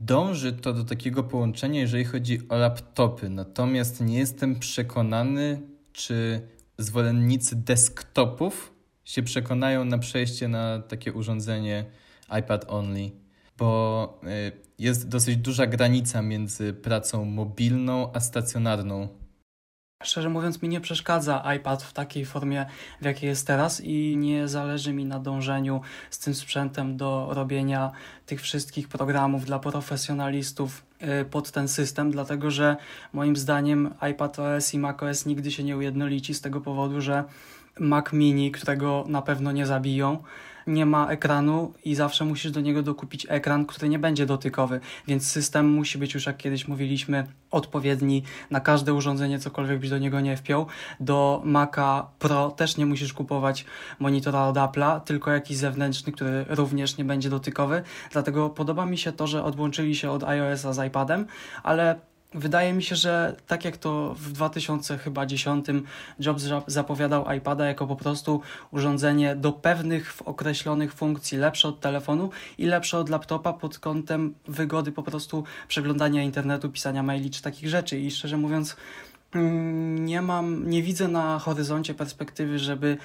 dąży to do takiego połączenia, jeżeli chodzi o laptopy. Natomiast nie jestem przekonany, czy zwolennicy desktopów się przekonają na przejście na takie urządzenie iPad only, bo y, jest dosyć duża granica między pracą mobilną a stacjonarną Szczerze mówiąc, mi nie przeszkadza iPad w takiej formie, w jakiej jest teraz, i nie zależy mi na dążeniu z tym sprzętem do robienia tych wszystkich programów dla profesjonalistów y, pod ten system, dlatego że moim zdaniem iPad OS i macOS nigdy się nie ujednolici z tego powodu, że Mac Mini, którego na pewno nie zabiją, nie ma ekranu i zawsze musisz do niego dokupić ekran, który nie będzie dotykowy, więc system musi być już, jak kiedyś mówiliśmy, odpowiedni na każde urządzenie, cokolwiek byś do niego nie wpiął. Do Maca Pro też nie musisz kupować monitora od Apple'a, tylko jakiś zewnętrzny, który również nie będzie dotykowy. Dlatego podoba mi się to, że odłączyli się od iOS-a z iPadem, ale Wydaje mi się, że tak jak to w 2010 Jobs zapowiadał iPada jako po prostu urządzenie do pewnych określonych funkcji, lepsze od telefonu i lepsze od laptopa pod kątem wygody po prostu przeglądania internetu, pisania maili czy takich rzeczy. I szczerze mówiąc, nie mam, nie widzę na horyzoncie perspektywy, żeby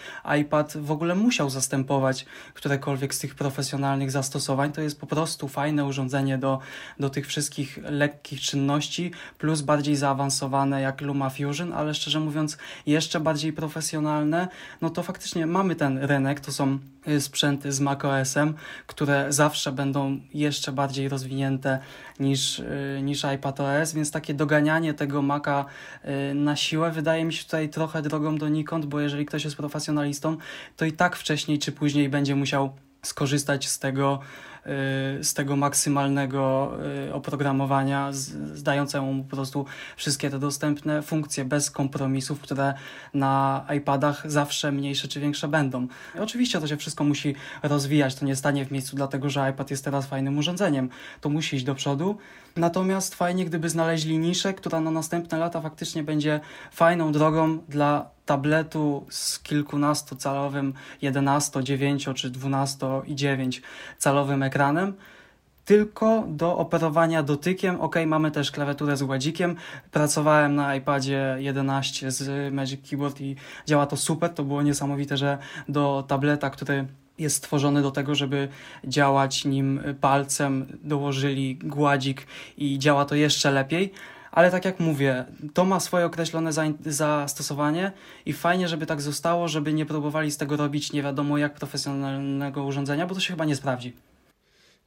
iPad w ogóle musiał zastępować którekolwiek z tych profesjonalnych zastosowań. To jest po prostu fajne urządzenie do, do tych wszystkich lekkich czynności, plus bardziej zaawansowane jak LumaFusion, ale szczerze mówiąc, jeszcze bardziej profesjonalne. No to faktycznie mamy ten rynek, to są y, sprzęty z macOS-em, które zawsze będą jeszcze bardziej rozwinięte niż, y, niż iPadOS, więc takie doganianie tego Maca y, na siłę wydaje mi się tutaj trochę drogą donikąd, bo jeżeli ktoś jest profesjonalistą, to i tak wcześniej czy później będzie musiał skorzystać z tego, z tego maksymalnego y, oprogramowania, zdającemu mu po prostu wszystkie te dostępne funkcje bez kompromisów, które na iPadach zawsze mniejsze czy większe będą. I oczywiście to się wszystko musi rozwijać, to nie stanie w miejscu dlatego, że iPad jest teraz fajnym urządzeniem. To musi iść do przodu. Natomiast fajnie, gdyby znaleźli niszę, która na następne lata faktycznie będzie fajną drogą dla tabletu z kilkunastocalowym, 11, 9 czy 12 i 9 calowym ekranem, tylko do operowania dotykiem. Ok, mamy też klawiaturę z gładzikiem. Pracowałem na iPadzie 11 z Magic Keyboard i działa to super. To było niesamowite, że do tableta, który jest stworzony do tego, żeby działać nim palcem, dołożyli gładzik i działa to jeszcze lepiej ale tak jak mówię, to ma swoje określone zastosowanie i fajnie, żeby tak zostało, żeby nie próbowali z tego robić nie wiadomo jak profesjonalnego urządzenia, bo to się chyba nie sprawdzi.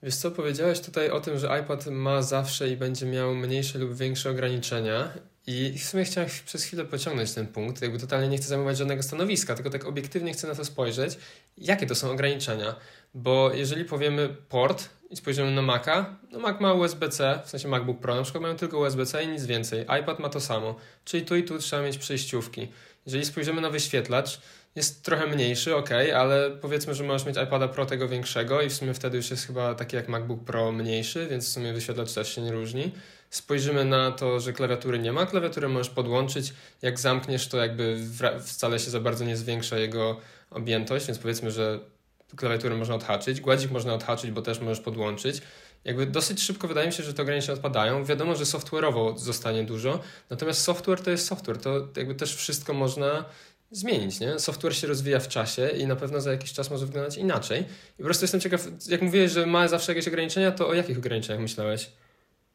Wiesz co, powiedziałeś tutaj o tym, że iPad ma zawsze i będzie miał mniejsze lub większe ograniczenia i w sumie chciałem przez chwilę pociągnąć ten punkt, jakby totalnie nie chcę zajmować żadnego stanowiska, tylko tak obiektywnie chcę na to spojrzeć, jakie to są ograniczenia, bo jeżeli powiemy port, i spojrzymy na Maca, no Mac ma USB-C, w sensie MacBook Pro na przykład mają tylko USB-C i nic więcej. iPad ma to samo, czyli tu i tu trzeba mieć przejściówki. Jeżeli spojrzymy na wyświetlacz, jest trochę mniejszy, ok, ale powiedzmy, że możesz mieć iPada Pro tego większego i w sumie wtedy już jest chyba taki jak MacBook Pro mniejszy, więc w sumie wyświetlacz też się nie różni. Spojrzymy na to, że klawiatury nie ma, klawiaturę możesz podłączyć, jak zamkniesz to jakby wcale się za bardzo nie zwiększa jego objętość, więc powiedzmy, że klawiaturę można odhaczyć, gładzik można odhaczyć, bo też możesz podłączyć. Jakby dosyć szybko wydaje mi się, że te ograniczenia odpadają. Wiadomo, że software'owo zostanie dużo, natomiast software to jest software, to jakby też wszystko można zmienić, nie? Software się rozwija w czasie i na pewno za jakiś czas może wyglądać inaczej. I po prostu jestem ciekaw, jak mówiłeś, że ma zawsze jakieś ograniczenia, to o jakich ograniczeniach myślałeś?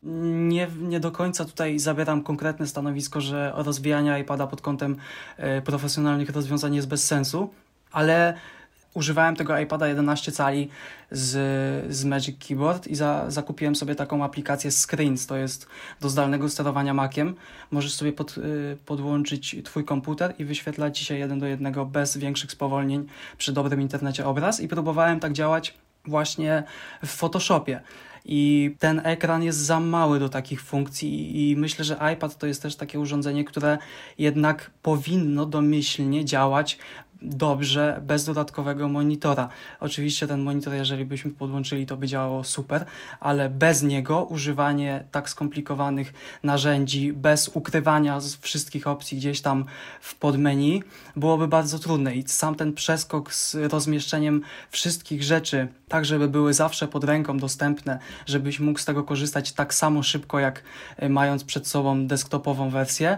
Nie, nie do końca tutaj zabieram konkretne stanowisko, że rozwijanie iPada pod kątem e, profesjonalnych rozwiązań jest bez sensu, ale używałem tego iPada 11 cali z, z Magic Keyboard i za, zakupiłem sobie taką aplikację Screens, to jest do zdalnego sterowania Maciem. Możesz sobie pod, y, podłączyć twój komputer i wyświetlać dzisiaj jeden do jednego bez większych spowolnień przy dobrym internecie obraz i próbowałem tak działać właśnie w Photoshopie. I ten ekran jest za mały do takich funkcji, i myślę, że iPad to jest też takie urządzenie, które jednak powinno domyślnie działać dobrze bez dodatkowego monitora. Oczywiście ten monitor, jeżeli byśmy podłączyli, to by działało super, ale bez niego używanie tak skomplikowanych narzędzi, bez ukrywania wszystkich opcji gdzieś tam w podmenu, byłoby bardzo trudne. I sam ten przeskok z rozmieszczeniem wszystkich rzeczy, tak żeby były zawsze pod ręką dostępne, żebyś mógł z tego korzystać tak samo szybko, jak e, mając przed sobą desktopową wersję,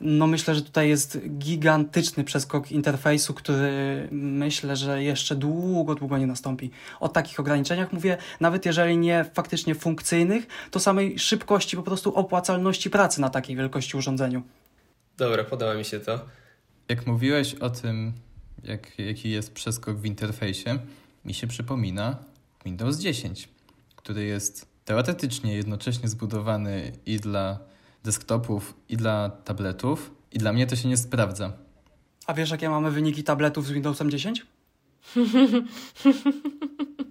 no myślę, że tutaj jest gigantyczny przeskok interfejsu, który myślę, że jeszcze długo, długo nie nastąpi. O takich ograniczeniach mówię, nawet jeżeli nie faktycznie funkcyjnych, to samej szybkości, po prostu opłacalności pracy na takiej wielkości urządzeniu. Dobra, podoba mi się to. Jak mówiłeś o tym, jak, jaki jest przeskok w interfejsie, mi się przypomina Windows 10, który jest teoretycznie jednocześnie zbudowany i dla desktopów i dla tabletów i dla mnie to się nie sprawdza. A wiesz, jakie mamy wyniki tabletów z Windowsem 10?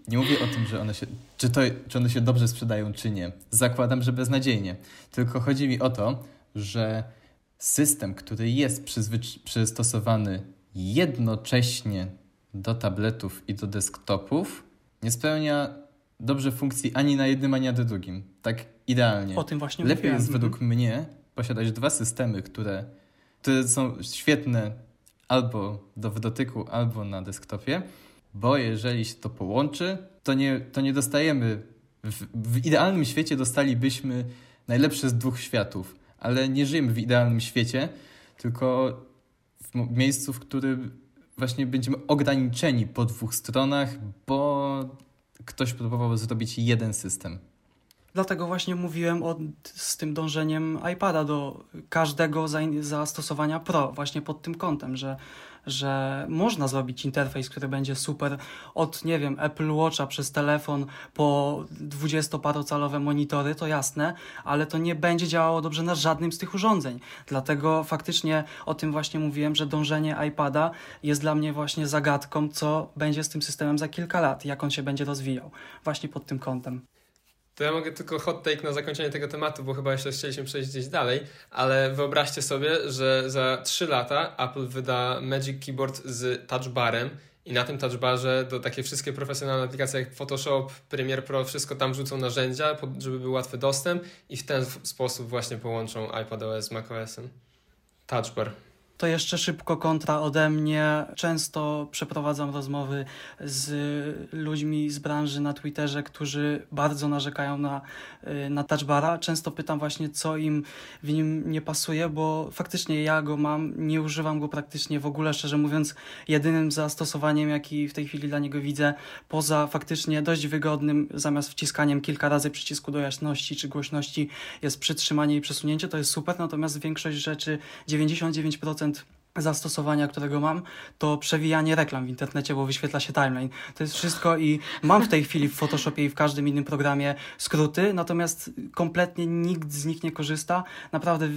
Nie mówię o tym, że one się, czy, to, czy one się dobrze sprzedają, czy nie. Zakładam, że beznadziejnie. Tylko chodzi mi o to, że system, który jest przystosowany jednocześnie do tabletów i do desktopów, nie spełnia dobrze funkcji ani na jednym, ani na drugim. Tak idealnie. O tym właśnie Lepiej mówiłem. jest według mhm. mnie posiadać dwa systemy, które, które są świetne albo do dotyku, albo na desktopie, bo jeżeli się to połączy, to nie, to nie dostajemy. W, w idealnym świecie dostalibyśmy najlepsze z dwóch światów, ale nie żyjemy w idealnym świecie, tylko w miejscu, w którym właśnie będziemy ograniczeni po dwóch stronach, bo ktoś próbował zrobić jeden system. Dlatego właśnie mówiłem o, z tym dążeniem iPada do każdego zastosowania Pro, właśnie pod tym kątem, że, że można zrobić interfejs, który będzie super od, nie wiem, Apple Watcha przez telefon po dwudziestoparocalowe monitory, to jasne, ale to nie będzie działało dobrze na żadnym z tych urządzeń. Dlatego faktycznie o tym właśnie mówiłem, że dążenie iPada jest dla mnie właśnie zagadką, co będzie z tym systemem za kilka lat, jak on się będzie rozwijał. Właśnie pod tym kątem. To ja mogę tylko hot take na zakończenie tego tematu, bo chyba jeszcze chcieliśmy przejść gdzieś dalej, ale wyobraźcie sobie, że za 3 lata Apple wyda Magic Keyboard z touchbarem i na tym touchbarze do takie wszystkie profesjonalne aplikacje jak Photoshop, Premiere Pro, wszystko tam rzucą narzędzia, żeby był łatwy dostęp i w ten sposób właśnie połączą iPadOS z macOSem. Touchbar. To jeszcze szybko kontra ode mnie. Często przeprowadzam rozmowy z ludźmi z branży na Twitterze, którzy bardzo narzekają na, y, na touchbara. Często pytam właśnie, co im w nim nie pasuje, bo faktycznie ja go mam, nie używam go praktycznie w ogóle, szczerze mówiąc, jedynym zastosowaniem, jaki w tej chwili dla niego widzę, poza faktycznie dość wygodnym, zamiast wciskaniem kilka razy przycisku do jasności czy głośności, jest przytrzymanie i przesunięcie, to jest super, natomiast większość rzeczy, 99% zastosowania, którego mam, to przewijanie reklam w internecie, bo wyświetla się timeline. To jest wszystko i mam w tej chwili w Photoshopie i w każdym innym programie skróty, natomiast kompletnie nikt z nich nie korzysta. Naprawdę,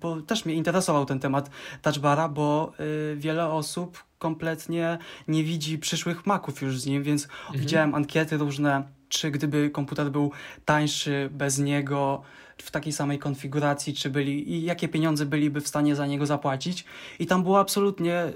bo też mnie interesował ten temat touchbara, bo y, wiele osób kompletnie nie widzi przyszłych maków już z nim, więc mhm. widziałem ankiety różne czy gdyby komputer był tańszy bez niego, w takiej samej konfiguracji, czy byli i jakie pieniądze byliby w stanie za niego zapłacić. I tam było absolutnie y,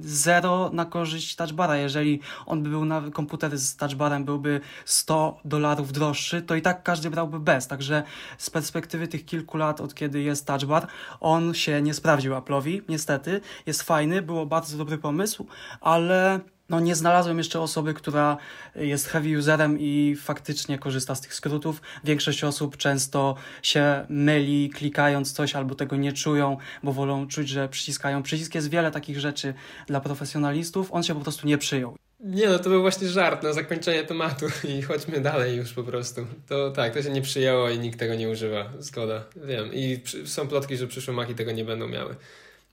zero na korzyść touchbara. Jeżeli on by był na komputer z touchbarem byłby 100 dolarów droższy, to i tak każdy brałby bez. Także z perspektywy tych kilku lat, od kiedy jest touchbar, on się nie sprawdził Apple'owi, niestety. Jest fajny, było bardzo dobry pomysł, ale no nie znalazłem jeszcze osoby, która jest heavy userem i faktycznie korzysta z tych skrótów. Większość osób często się myli klikając coś albo tego nie czują, bo wolą czuć, że przyciskają przycisk. Jest wiele takich rzeczy dla profesjonalistów. On się po prostu nie przyjął. Nie no, to był właśnie żart na zakończenie tematu i chodźmy dalej już po prostu. To tak, to się nie przyjęło i nikt tego nie używa. Zgoda, wiem. I są plotki, że przyszłe maki tego nie będą miały.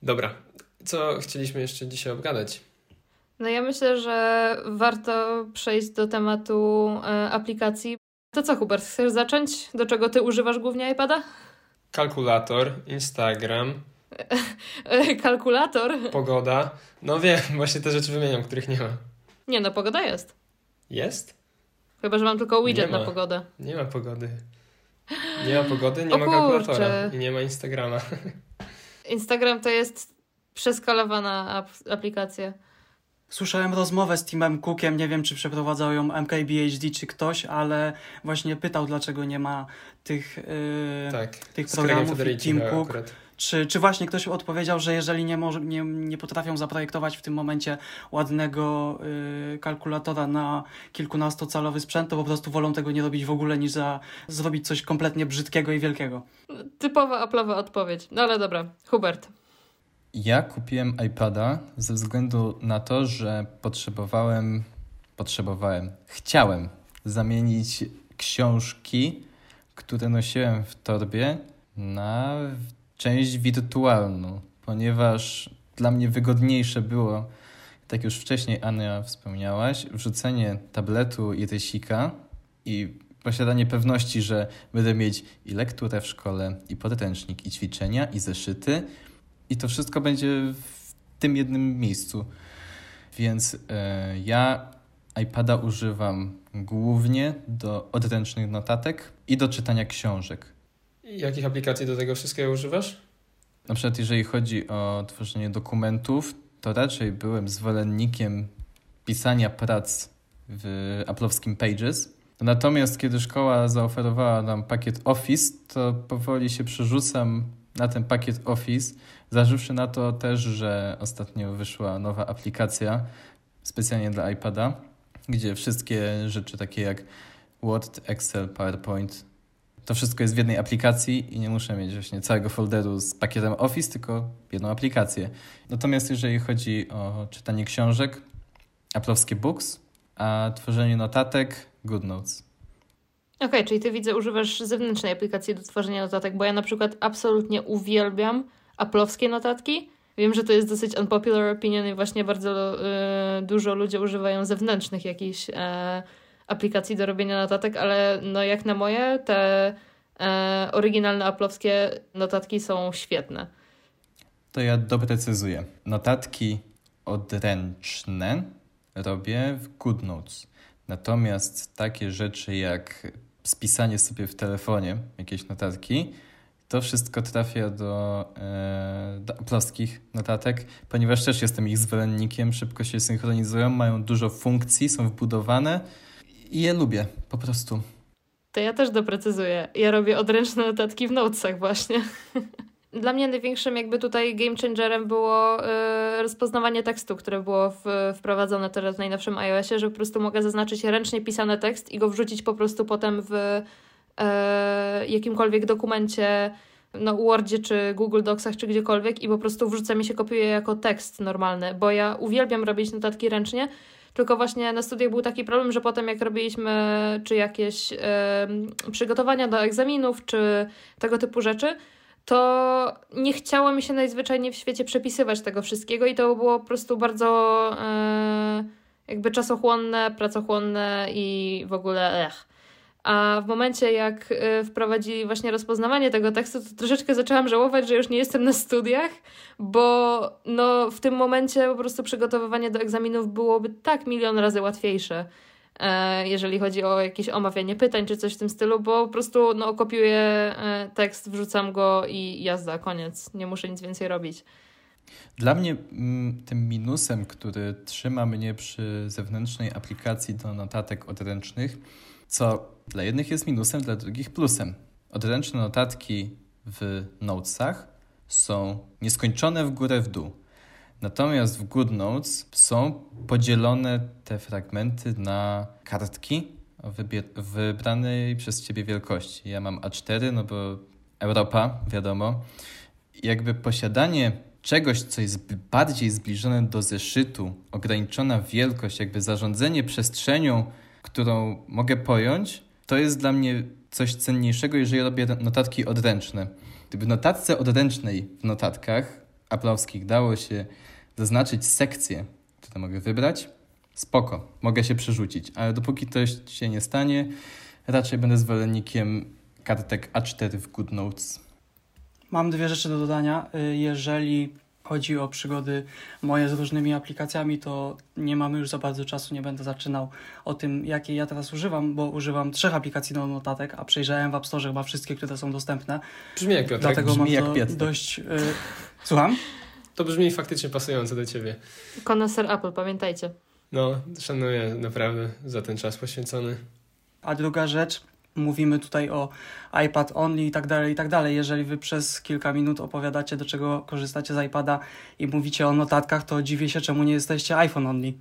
Dobra, co chcieliśmy jeszcze dzisiaj obgadać? No ja myślę, że warto przejść do tematu e, aplikacji. To co, Hubert, chcesz zacząć? Do czego ty używasz głównie iPada? Kalkulator, Instagram. Kalkulator? Pogoda. No wiem, właśnie te rzeczy wymieniam, których nie ma. Nie no, pogoda jest. Jest? Chyba, że mam tylko widget na pogodę. Nie ma pogody. Nie ma pogody, nie o ma kurczę. kalkulatora i nie ma Instagrama. Instagram to jest przeskalowana aplikacja. Słyszałem rozmowę z Timem Cookiem, nie wiem czy przeprowadzał ją MKBHD czy ktoś, ale właśnie pytał, dlaczego nie ma tych, yy, tak, tych programów i Tim Cook. Czy, czy właśnie ktoś odpowiedział, że jeżeli nie, może, nie, nie potrafią zaprojektować w tym momencie ładnego yy, kalkulatora na kilkunastocalowy sprzęt, to po prostu wolą tego nie robić w ogóle, niż za, zrobić coś kompletnie brzydkiego i wielkiego. Typowa Apple'owa odpowiedź. No ale dobra, Hubert. Ja kupiłem iPada ze względu na to, że potrzebowałem, potrzebowałem, chciałem zamienić książki, które nosiłem w torbie, na część wirtualną, ponieważ dla mnie wygodniejsze było, tak już wcześniej Ania wspomniałaś, wrzucenie tabletu i rysika i posiadanie pewności, że będę mieć i lekturę w szkole, i podręcznik, i ćwiczenia, i zeszyty, i to wszystko będzie w tym jednym miejscu. Więc e, ja iPada używam głównie do odręcznych notatek i do czytania książek. I jakich aplikacji do tego wszystkiego używasz? Na przykład, jeżeli chodzi o tworzenie dokumentów, to raczej byłem zwolennikiem pisania prac w Apple'owskim Pages. Natomiast kiedy szkoła zaoferowała nam pakiet Office, to powoli się przerzucam na ten pakiet Office, zważywszy na to też, że ostatnio wyszła nowa aplikacja specjalnie dla iPada, gdzie wszystkie rzeczy takie jak Word, Excel, PowerPoint, to wszystko jest w jednej aplikacji i nie muszę mieć właśnie całego folderu z pakietem Office, tylko jedną aplikację. Natomiast jeżeli chodzi o czytanie książek, Apple'owskie Books, a tworzenie notatek, GoodNotes. Okej, okay, czyli ty widzę, używasz zewnętrznej aplikacji do tworzenia notatek, bo ja na przykład absolutnie uwielbiam aplowskie notatki. Wiem, że to jest dosyć unpopular opinion i właśnie bardzo y, dużo ludzi używają zewnętrznych jakichś y, aplikacji do robienia notatek, ale no jak na moje, te y, oryginalne aplowskie notatki są świetne. To ja doprecyzuję. Notatki odręczne robię w GoodNotes. Natomiast takie rzeczy jak spisanie sobie w telefonie jakieś notatki, to wszystko trafia do, e, do notatek, ponieważ też jestem ich zwolennikiem, szybko się synchronizują, mają dużo funkcji, są wbudowane i je lubię po prostu. To ja też doprecyzuję. Ja robię odręczne notatki w notesach właśnie. Dla mnie największym jakby tutaj game changerem było y, rozpoznawanie tekstu, które było w, wprowadzone teraz w najnowszym iOSie, że po prostu mogę zaznaczyć ręcznie pisany tekst i go wrzucić po prostu potem w y, jakimkolwiek dokumencie, no Wordzie czy Google Docsach czy gdziekolwiek i po prostu wrzuca mi się kopiuje jako tekst normalny, bo ja uwielbiam robić notatki ręcznie, tylko właśnie na studiach był taki problem, że potem jak robiliśmy czy jakieś y, przygotowania do egzaminów, czy tego typu rzeczy, to nie chciało mi się najzwyczajniej w świecie przepisywać tego wszystkiego i to było po prostu bardzo e, jakby czasochłonne, pracochłonne i w ogóle ech. A w momencie, jak e, wprowadzili właśnie rozpoznawanie tego tekstu, to troszeczkę zaczęłam żałować, że już nie jestem na studiach, bo no, w tym momencie po prostu przygotowywanie do egzaminów byłoby tak milion razy łatwiejsze. E, jeżeli chodzi o jakieś omawianie pytań czy coś w tym stylu, bo po prostu no, kopiuję e, tekst, wrzucam go i jazda, koniec. Nie muszę nic więcej robić. Dla mnie mm, tym minusem, który trzyma mnie przy zewnętrznej aplikacji do notatek odręcznych, co dla jednych jest minusem, dla drugich plusem. Odręczne notatki w Notesach są nieskończone w górę w dół. Natomiast w GoodNotes są podzielone te fragmenty na kartki wybranej przez ciebie wielkości. Ja mam A4, no bo Europa, wiadomo. Jakby posiadanie czegoś, co jest bardziej zbliżone do zeszytu, ograniczona wielkość, jakby zarządzanie przestrzenią, którą mogę pojąć, to jest dla mnie coś cenniejszego, jeżeli robię notatki odręczne. Gdyby notatce odręcznej w notatkach aplowskich dało się zaznaczyć sekcję, które mogę wybrać, spoko, mogę się przerzucić, ale dopóki to się nie stanie, raczej będę zwolennikiem kartek A4 w GoodNotes. Mam dwie rzeczy do dodania. Y, jeżeli chodzi o przygody moje z różnymi aplikacjami, to nie mamy już za bardzo czasu, nie będę zaczynał o tym, jakie ja teraz używam, bo używam trzech aplikacji do notatek, a przejrzałem w App Store chyba wszystkie, które są dostępne. Brzmi jak Piotrek. Dlatego Brzmi mam jak to dość... Y Słucham? To brzmi faktycznie pasujące do ciebie. Koneser Apple, pamiętajcie. No, szanuję naprawdę za ten czas poświęcony. A druga rzecz, mówimy tutaj o iPad only i tak dalej, i tak dalej. Jeżeli wy przez kilka minut opowiadacie, do czego korzystacie z iPada i mówicie o notatkach, to dziwię się, czemu nie jesteście iPhone only.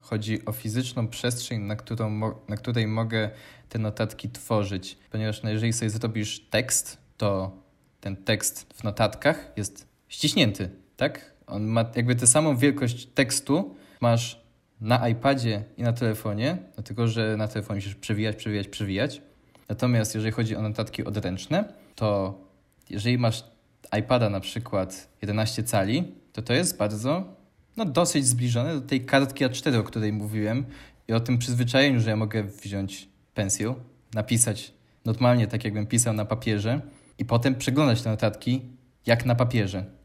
Chodzi o fizyczną przestrzeń, na, którą na której mogę te notatki tworzyć. Ponieważ no, jeżeli sobie zrobisz tekst, to ten tekst w notatkach jest ściśnięty, tak? On ma jakby tę samą wielkość tekstu, masz na iPadzie i na telefonie, dlatego że na telefonie musisz przewijać, przewijać, przewijać. Natomiast jeżeli chodzi o notatki odręczne, to jeżeli masz iPada na przykład 11 cali, to to jest bardzo, no dosyć zbliżone do tej kartki A4, o której mówiłem i o tym przyzwyczajeniu, że ja mogę wziąć pensję, napisać normalnie tak, jakbym pisał na papierze i potem przeglądać te notatki jak na papierze.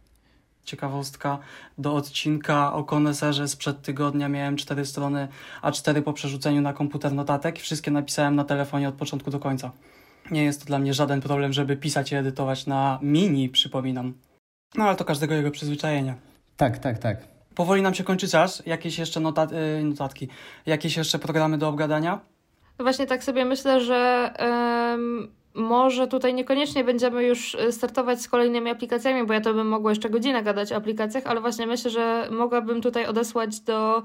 Ciekawostka do odcinka o koneserze sprzed tygodnia miałem cztery strony A4 po przerzuceniu na komputer notatek. Wszystkie napisałem na telefonie od początku do końca. Nie jest to dla mnie żaden problem, żeby pisać i edytować na mini, przypominam. No ale to każdego jego przyzwyczajenie. Tak, tak, tak. Powoli nam się kończy czas. Jakieś jeszcze notat y, notatki, jakieś jeszcze programy do obgadania? No właśnie tak sobie myślę, że może tutaj niekoniecznie będziemy już y, startować z kolejnymi aplikacjami, bo ja to bym mogła jeszcze godzinę gadać o aplikacjach, ale właśnie myślę, że mogłabym tutaj odesłać do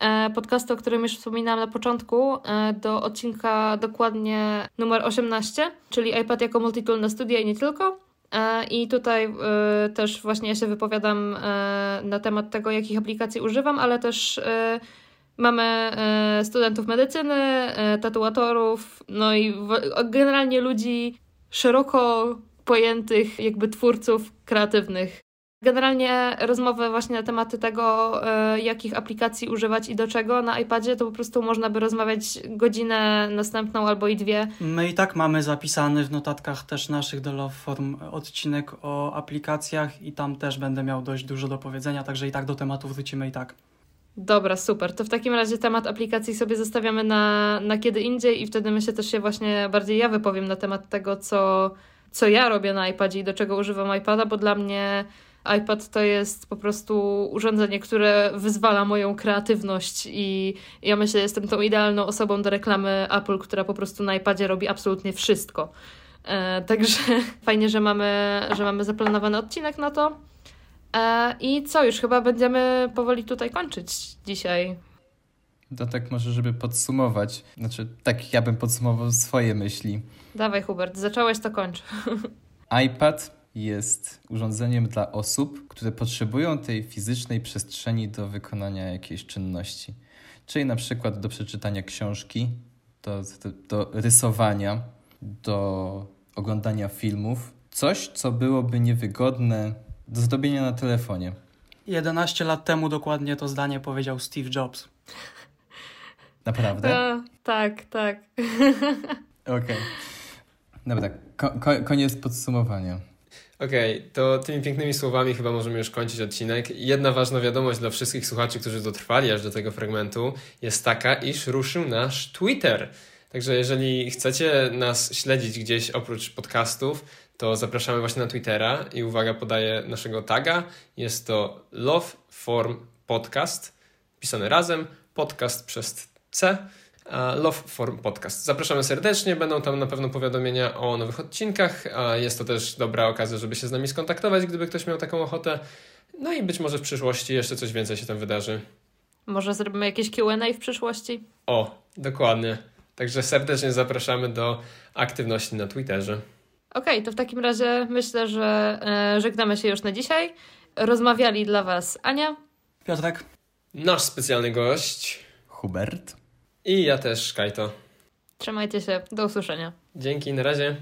e, podcastu, o którym już wspominałam na początku, e, do odcinka dokładnie numer 18, czyli iPad jako multitool na studia i nie tylko. E, I tutaj też właśnie ja się wypowiadam na temat tego, jakich aplikacji używam, ale też Mamy e, studentów medycyny, e, tatuatorów, no i generalnie ludzi szeroko pojętych, jakby twórców kreatywnych. Generalnie rozmowy właśnie na tematy tego, e, jakich aplikacji używać i do czego na iPadzie, to po prostu można by rozmawiać godzinę następną albo i dwie. My i tak mamy zapisany w notatkach też naszych do Love Form odcinek o aplikacjach i tam też będę miał dość dużo do powiedzenia, także i tak do tematu wrócimy i tak. Dobra, super. To w takim razie temat aplikacji sobie zostawiamy na, na kiedy indziej i wtedy myślę też się właśnie bardziej ja wypowiem na temat tego, co, co ja robię na iPadzie i do czego używam iPada, bo dla mnie iPad to jest po prostu urządzenie, które wyzwala moją kreatywność i ja myślę, że jestem tą idealną osobą do reklamy Apple, która po prostu na iPadzie robi absolutnie wszystko. E, także fajnie, że mamy, że mamy zaplanowany odcinek na to. E, I co, już chyba będziemy powoli tutaj kończyć dzisiaj. To tak może, żeby podsumować. Znaczy, tak ja bym podsumował swoje myśli. Dawaj, Hubert, zacząłeś, to kończ. iPad jest urządzeniem dla osób, które potrzebują tej fizycznej przestrzeni do wykonania jakiejś czynności. Czyli na przykład do przeczytania książki, do, do, do rysowania, do oglądania filmów. Coś, co byłoby niewygodne do zrobienia na telefonie. 11 lat temu dokładnie to zdanie powiedział Steve Jobs. Naprawdę? No, tak, tak. Okej. Okay. Dobra, ko ko koniec podsumowania. Okej, okay, to tymi pięknymi słowami chyba możemy już kończyć odcinek. Jedna ważna wiadomość dla wszystkich słuchaczy, którzy dotrwali aż do tego fragmentu, jest taka, iż ruszył nasz Twitter. Także jeżeli chcecie nas śledzić gdzieś oprócz podcastów, to zapraszamy właśnie na Twittera i uwaga, podaję naszego taga. Jest to Love Form Podcast, pisane razem, podcast przez C. Love Form Podcast. Zapraszamy serdecznie, będą tam na pewno powiadomienia o nowych odcinkach, jest to też dobra okazja, żeby się z nami skontaktować, gdyby ktoś miał taką ochotę. No i być może w przyszłości jeszcze coś więcej się tam wydarzy. Może zrobimy jakieś Q&A w przyszłości? O, dokładnie. Także serdecznie zapraszamy do aktywności na Twitterze. Okej, okay, to w takim razie myślę, że e, żegnamy się już na dzisiaj. Rozmawiali dla Was Ania, Piotrek, nasz specjalny gość, Hubert i ja też, Kajto. Trzymajcie się, do usłyszenia. Dzięki, na razie.